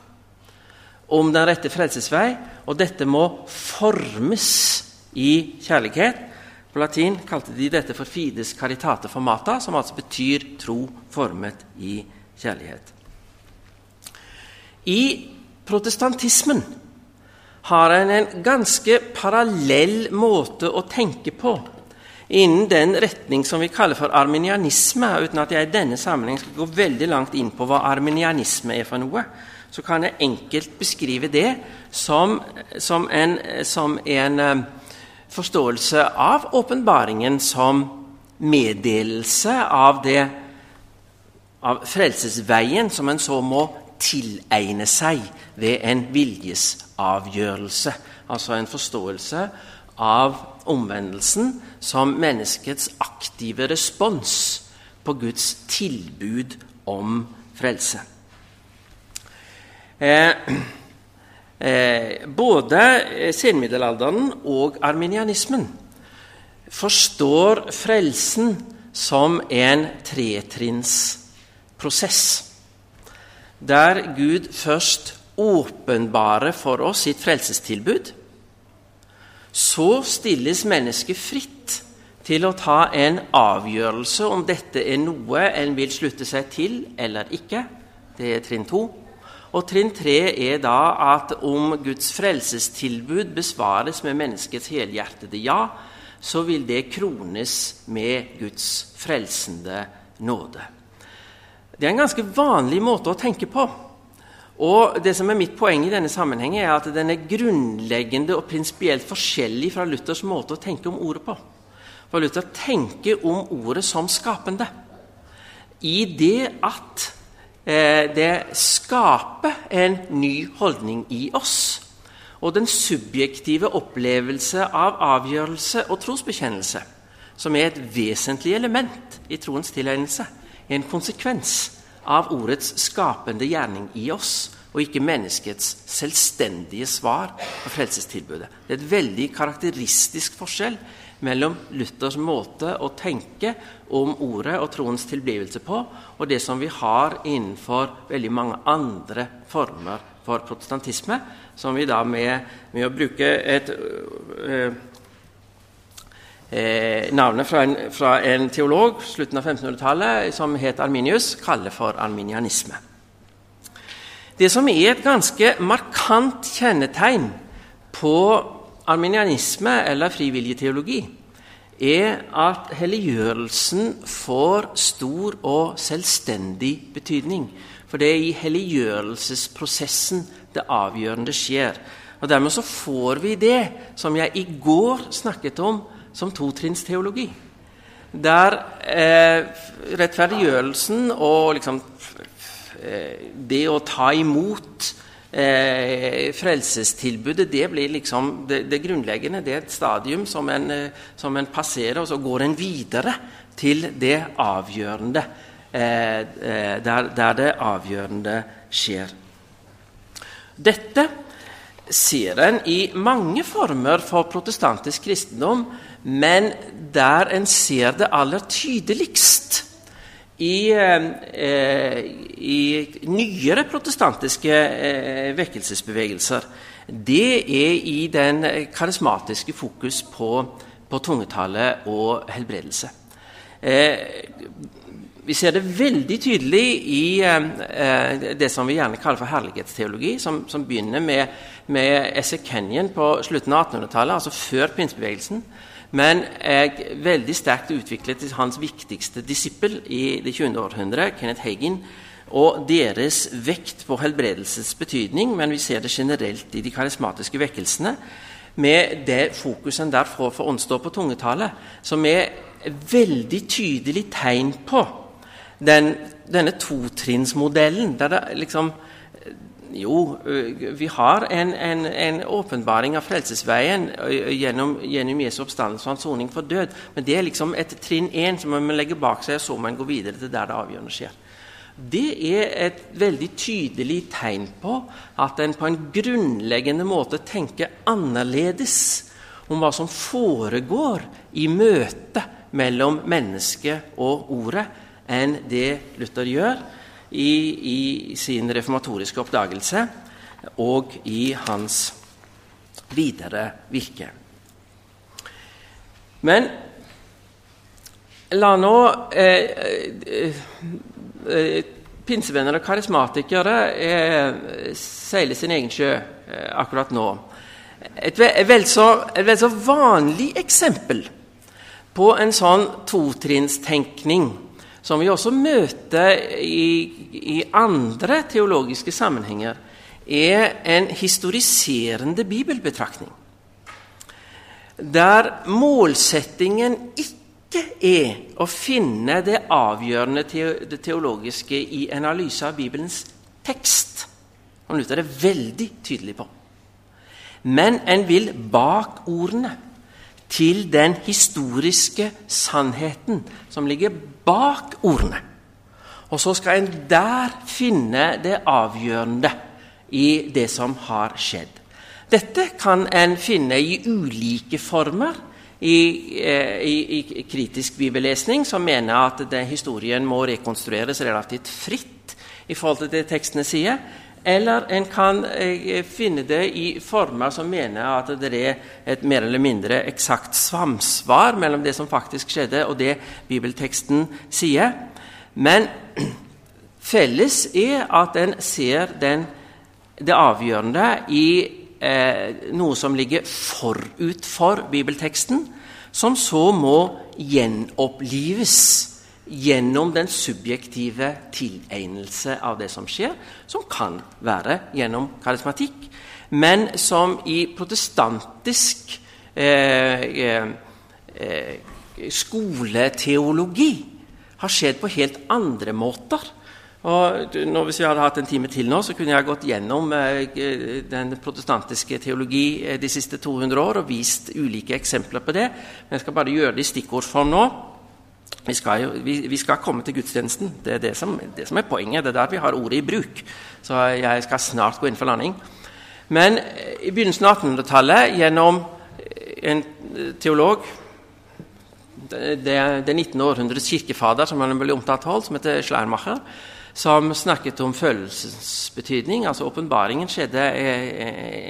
om den rette frelsesvei, og dette må formes i kjærlighet. På latin kalte de dette for 'fides caritate formata', som altså betyr tro formet i kjærlighet. I protestantismen har en en ganske parallell måte å tenke på innen den retning som vi kaller for arminianisme. Uten at jeg i denne sammenheng skal gå veldig langt inn på hva arminianisme er for noe, så kan jeg enkelt beskrive det som, som en, som en eh, forståelse av åpenbaringen som meddelelse av, det, av frelsesveien som en så må tilegne seg ved en viljesavgjørelse. altså en forståelse av omvendelsen som menneskets aktive respons på Guds tilbud om frelse. Eh, eh, både senmiddelalderen og arminianismen forstår frelsen som en tretrinnsprosess, der Gud først åpenbarer for oss sitt frelsestilbud. Så stilles mennesket fritt til å ta en avgjørelse om dette er noe en vil slutte seg til eller ikke. Det er trinn to. Og trinn tre er da at om Guds frelsestilbud besvares med menneskets helhjertede ja, så vil det krones med Guds frelsende nåde. Det er en ganske vanlig måte å tenke på. Og det som er Mitt poeng i denne sammenhengen er at den er grunnleggende og prinsipielt forskjellig fra Luthers måte å tenke om ordet på. For Luther tenker om ordet som skapende. I det at det skaper en ny holdning i oss. Og den subjektive opplevelse av avgjørelse og trosbekjennelse, som er et vesentlig element i troens tilegnelse, er en konsekvens av ordets skapende gjerning i oss, og ikke menneskets selvstendige svar på frelsestilbudet. Det er et veldig karakteristisk forskjell mellom Luthers måte å tenke om ordet og troens tilblivelse på, og det som vi har innenfor veldig mange andre former for protestantisme, som vi da med, med å bruke et øh, eh, navnet fra en, fra en, teolog slutten av 1500-tallet som het Arminius, kaller for arminianisme. Det som er et ganske markant kjennetegn på arminianisme eller frivilligteologi, er at helliggjørelsen får stor og selvstendig betydning. For det er i helliggjørelsesprosessen det avgjørende skjer. Og Dermed så får vi det som jeg i går snakket om, som totrinnsteologi. Der eh, rettferdiggjørelsen og liksom eh, det å ta imot eh, frelsestilbudet, det blir liksom det, det, grunnleggende. Det er et stadium som en, eh, som en, passerer, og så går en videre til det avgjørende. Eh, eh, der, der det avgjørende skjer. Dette ser en i mange former for protestantisk kristendom men der en ser det aller tydeligst i, eh, i nyere protestantiske eh, vekkelsesbevegelser, det er i den karismatiske fokus på, på tungetale og helbredelse. Eh, vi ser det veldig tydelig i eh, det som vi gjerne kaller for herlighetsteologi, som, som begynner med, med Esse Kenyon på slutten av 1800-tallet, altså før pinsebevegelsen men er veldig sterkt utviklet til hans viktigste disippel i det 20. århundre, Kenneth Hagin, og deres vekt på helbredelsens betydning, men vi ser det generelt i de karismatiske vekkelsene, med det fokusen der får for åndsdåp på tungetale, som er veldig tydelig tegn på den, denne totrinnsmodellen, der det liksom jo, vi har en, en, en åpenbaring av frelsesveien gjennom, gjennom Jesu oppstandelse og hans soning for død. Men det er liksom et trinn én som man legger bak seg, og så må man gå videre til der det avgjørende skjer. Det er et veldig tydelig tegn på at en på en grunnleggende måte tenker annerledes om hva som foregår i møtet mellom mennesket og ordet, enn det Luther gjør i, i sin reformatoriske oppdagelse og i hans videre virke. Men la nå eh, eh, eh, pinsevenner og karismatikere eh, seile sin egen sjø eh, akkurat nå. Et, et, vel så, et vel så vanlig eksempel på en sånn totrinnstenkning som vi også møter i, i andre teologiske sammenhenger, er en historiserende bibelbetraktning. Der målsettingen ikke er å finne det avgjørende det teologiske i analyse av Bibelens tekst. Han lytter det veldig tydelig på. men en vil bak ordene til den historiske sannheten som ligger bak ordene. Og så skal en der finne det avgjørende i det som har skjedd. Dette kan en finne i ulike former i, eh, i, i kritisk bibellesning, som mener at historien må rekonstrueres relativt fritt i forhold til det tekstene sier. Eller en kan eh, finne det i former som mener at det er et mer eller mindre eksakt samsvar mellom det som faktisk skjedde, og det bibelteksten sier. Men felles er at en ser den, det avgjørende i eh, noe som ligger forut for bibelteksten, som så må gjenopplives gjennom den subjektive tilegnelse av det som skjer, som kan være gjennom karismatikk, men som i protestantisk eh, eh, eh skoleteologi har skjedd på helt andre måter. Og nå, Hvis jeg hadde hatt en time til nå, så kunne jeg gått gjennom eh, den protestantiske teologi eh, de siste 200 år og vist ulike eksempler på det. Men jeg skal bare gjøre det i stikkordform nå. Vi skal, jo, vi, vi skal, komme til gudstjenesten. Det er det som, det som, er poenget. Det er der vi har ordet i bruk. Så jeg skal snart gå inn for landing. Men eh, i begynnelsen av 1800-tallet, gjennom en teolog Det, det 19. århundrets kirkefader, som han ble omtalt holdt, som heter Schleiermacher, som snakket om følelsens betydning. Altså Åpenbaringen skjedde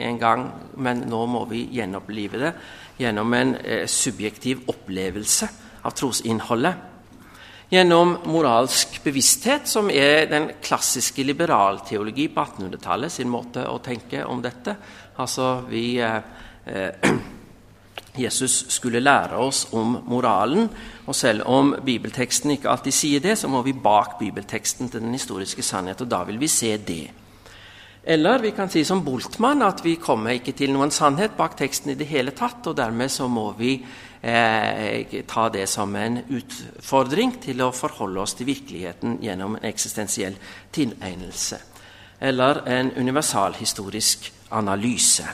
en gang, men nå må vi gjenopplive det gjennom en eh, subjektiv opplevelse av trosinnholdet. Gjennom moralsk bevissthet, som er den klassiske liberalteologi på 1800-tallet sin måte å tenke om dette. Altså vi eh, Jesus skulle lære oss om moralen. Og selv om bibelteksten ikke alltid sier det, så må vi bak bibelteksten til den historiske sannhet, og da vil vi se det. Eller vi kan si som Boltmann at vi kommer ikke til noen sannhet bak teksten i det hele tatt, og dermed så må vi eh, ta det som en utfordring til å forholde oss til virkeligheten gjennom en eksistensiell tilegnelse. Eller en universalhistorisk analyse.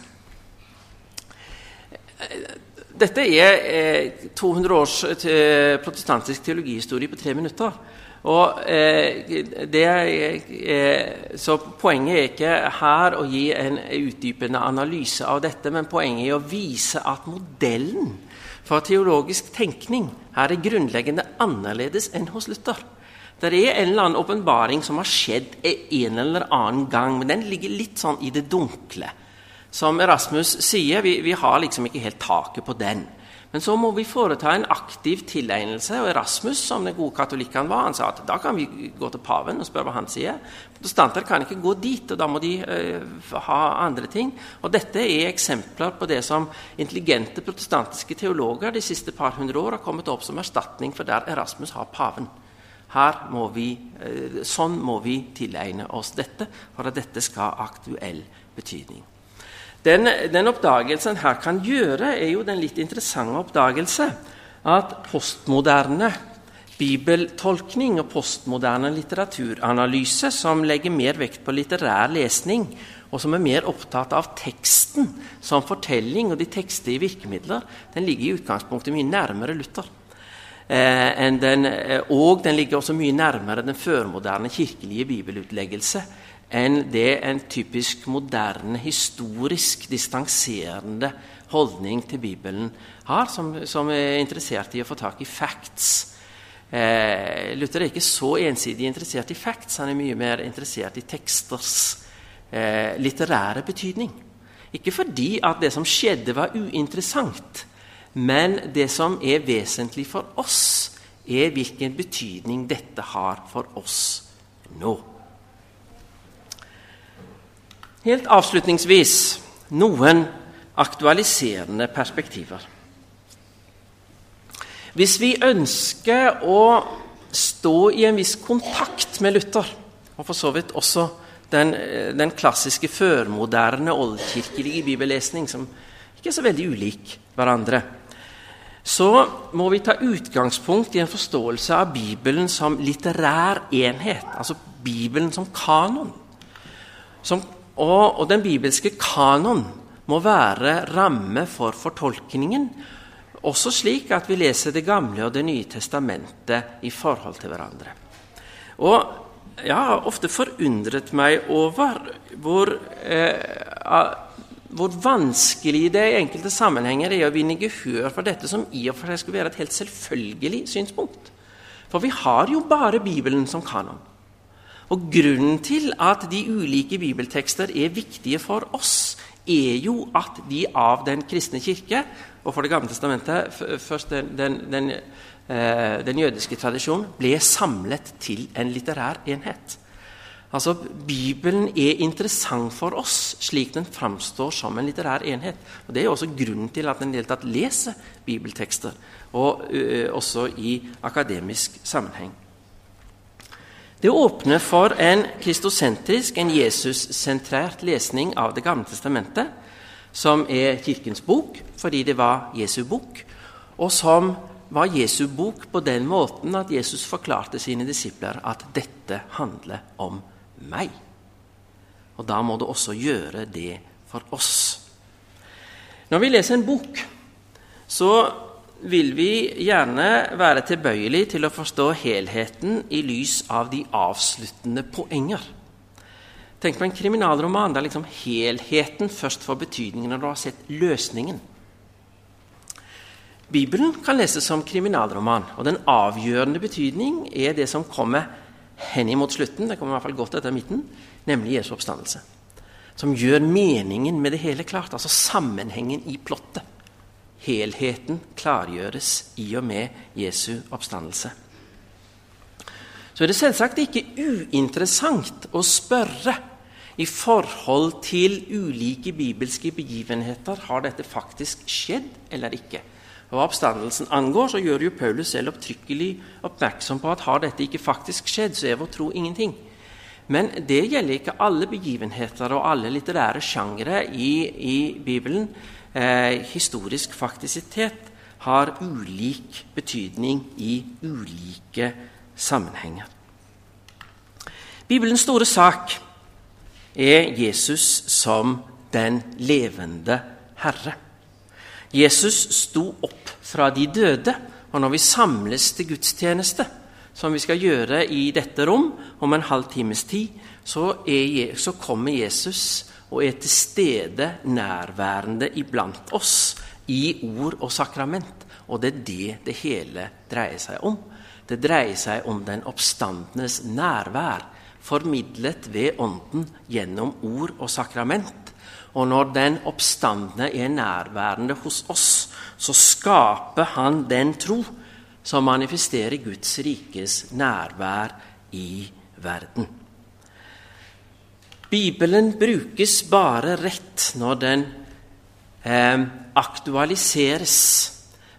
Dette er eh, 200 års eh, protestantisk teologihistorie på tre minutter. Og, eh, er, eh, så Poenget er ikke her å gi en utdypende analyse av dette, men poenget er å vise at modellen for teologisk tenkning her er grunnleggende annerledes enn hos Luther. Det er en eller annen åpenbaring som har skjedd en eller annen gang, men den ligger litt sånn i det dunkle. Som Erasmus sier, vi, vi har liksom ikke helt taket på den. Men så må vi foreta en aktiv tilegnelse. Og Erasmus, som den gode katolikken var, han sa at da kan vi gå til paven og spørre hva han sier. Protestanter kan ikke gå dit, og da må de uh, ha andre ting. Og Dette er eksempler på det som intelligente protestantiske teologer de siste par hundre år har kommet opp som erstatning for der Erasmus har paven. Må vi, uh, sånn må vi tilegne oss dette for at dette skal ha aktuell betydning. Den, den oppdagelsen her kan gjøre, er jo den litt interessante oppdagelse at postmoderne bibeltolkning og postmoderne litteraturanalyse, som legger mer vekt på litterær lesning, og som er mer opptatt av teksten som fortelling og de tekstige virkemidler, den ligger i utgangspunktet mye nærmere Luther. Eh, den, eh, og den ligger også mye nærmere den førmoderne kirkelige bibelutleggelse enn det en typisk moderne, historisk distanserende holdning til Bibelen har, som, som er interessert i å få tak i facts. Eh, Luther er ikke så ensidig interessert i facts, han er mye mer interessert i teksters eh, litterære betydning. Ikke fordi at det som skjedde, var uinteressant, men det som er vesentlig for oss, er hvilken betydning dette har for oss nå. Helt avslutningsvis noen aktualiserende perspektiver. Hvis vi ønsker å stå i en viss kontakt med Luther, og for så vidt også den, den klassiske førmoderne oldkirkelige bibellesning, som ikke er så veldig ulik hverandre, så må vi ta utgangspunkt i en forståelse av Bibelen som litterær enhet, altså Bibelen som kanon. Som og, og den bibelske kanon må være ramme for fortolkningen. Også slik at vi leser Det gamle og Det nye testamentet i forhold til hverandre. Og jeg har ofte forundret meg over hvor, eh, hvor vanskelig det i enkelte sammenhenger er å vinne gehør for dette som i og for seg skulle være et helt selvfølgelig synspunkt. For vi har jo bare Bibelen som kanon. Og Grunnen til at de ulike bibeltekster er viktige for oss, er jo at de av den kristne kirke, og for Det gamle testamentet først den, den, den Eh, den jødiske tradisjonen, ble samlet til en litterær enhet. Altså, Bibelen er interessant for oss slik den framstår som en litterær enhet. Og Det er også grunnen til at en del tatt leser bibeltekster, og ø, også i akademisk sammenheng. Det åpner for en kristosentrisk, en Jesus-sentrert lesning av Det gamle testamentet, som er Kirkens bok fordi det var Jesu bok, og som var Jesu bok på den måten at Jesus forklarte sine disipler at dette handler om meg. Og da må det også gjøre det for oss. Når vi leser en bok, så vil vi gjerne være tilbøyelig til å forstå helheten i lys av de avsluttende poenger. Tenk på en kriminalroman der liksom helheten først får betydning når du har sett løsningen. Bibelen kan leses som kriminalroman, og den avgjørende betydning er det som kommer henimot slutten, det kommer i hvert fall godt etter midten, nemlig Jesu oppstandelse. Som gjør meningen med det hele klart, altså sammenhengen i plottet. Helheten klargjøres i og med Jesu oppstandelse. Så er det selvsagt ikke uinteressant å spørre i forhold til ulike bibelske begivenheter har dette faktisk skjedd eller ikke hva oppstandelsen angår, så gjør jo Paulus selv opptrykkelig oppmerksom på at har dette ikke faktisk skjedd, så er vår tro ingenting. Men det gjelder ikke alle begivenheter og alle litterære sjangre i, i Bibelen. Eh, historisk faktisitet har ulik betydning i ulike sammenhenger. Bibelens store sak er Jesus som den levende Herre. Jesus sto opp fra de døde. Og når vi samles til gudstjeneste, som vi skal gjøre i dette rom om en halv times tid, så, er, så kommer Jesus og er til stede nærværende iblant oss i ord og sakrament. Og det er det det hele dreier seg om. Det dreier seg om den oppstandenes nærvær, formidlet ved Ånden gjennom ord og sakrament. Og når den oppstandende er nærværende hos oss, så skaper han den tro som manifesterer Guds rikes nærvær i verden. Bibelen brukes bare rett når den eh, aktualiseres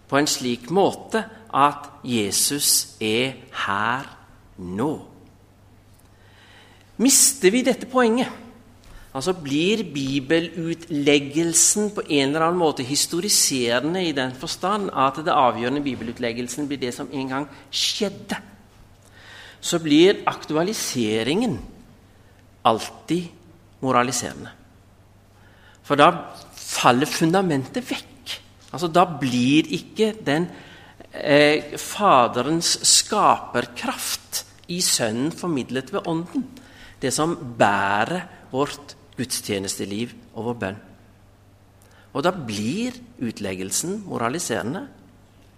på en slik måte at Jesus er her nå. Mister vi dette poenget, Altså Blir bibelutleggelsen på en eller annen måte historiserende i den forstand at det avgjørende bibelutleggelsen blir det som en gang skjedde, så blir aktualiseringen alltid moraliserende. For da faller fundamentet vekk. Altså Da blir ikke den eh, Faderens skaperkraft i Sønnen formidlet ved Ånden, det som bærer vårt gudstjenesteliv og vår bønn. Og da blir utleggelsen moraliserende.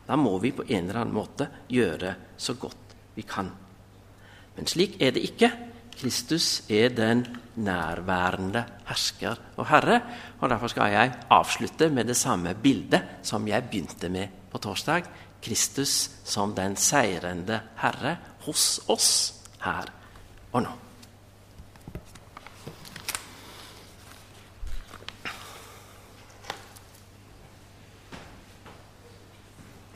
Da må vi på en eller annen måte gjøre så godt vi kan. Men slik er det ikke. Kristus er den nærværende hersker og herre. og Derfor skal jeg avslutte med det samme bildet som jeg begynte med på torsdag. Kristus som den seirende herre hos oss her og nå.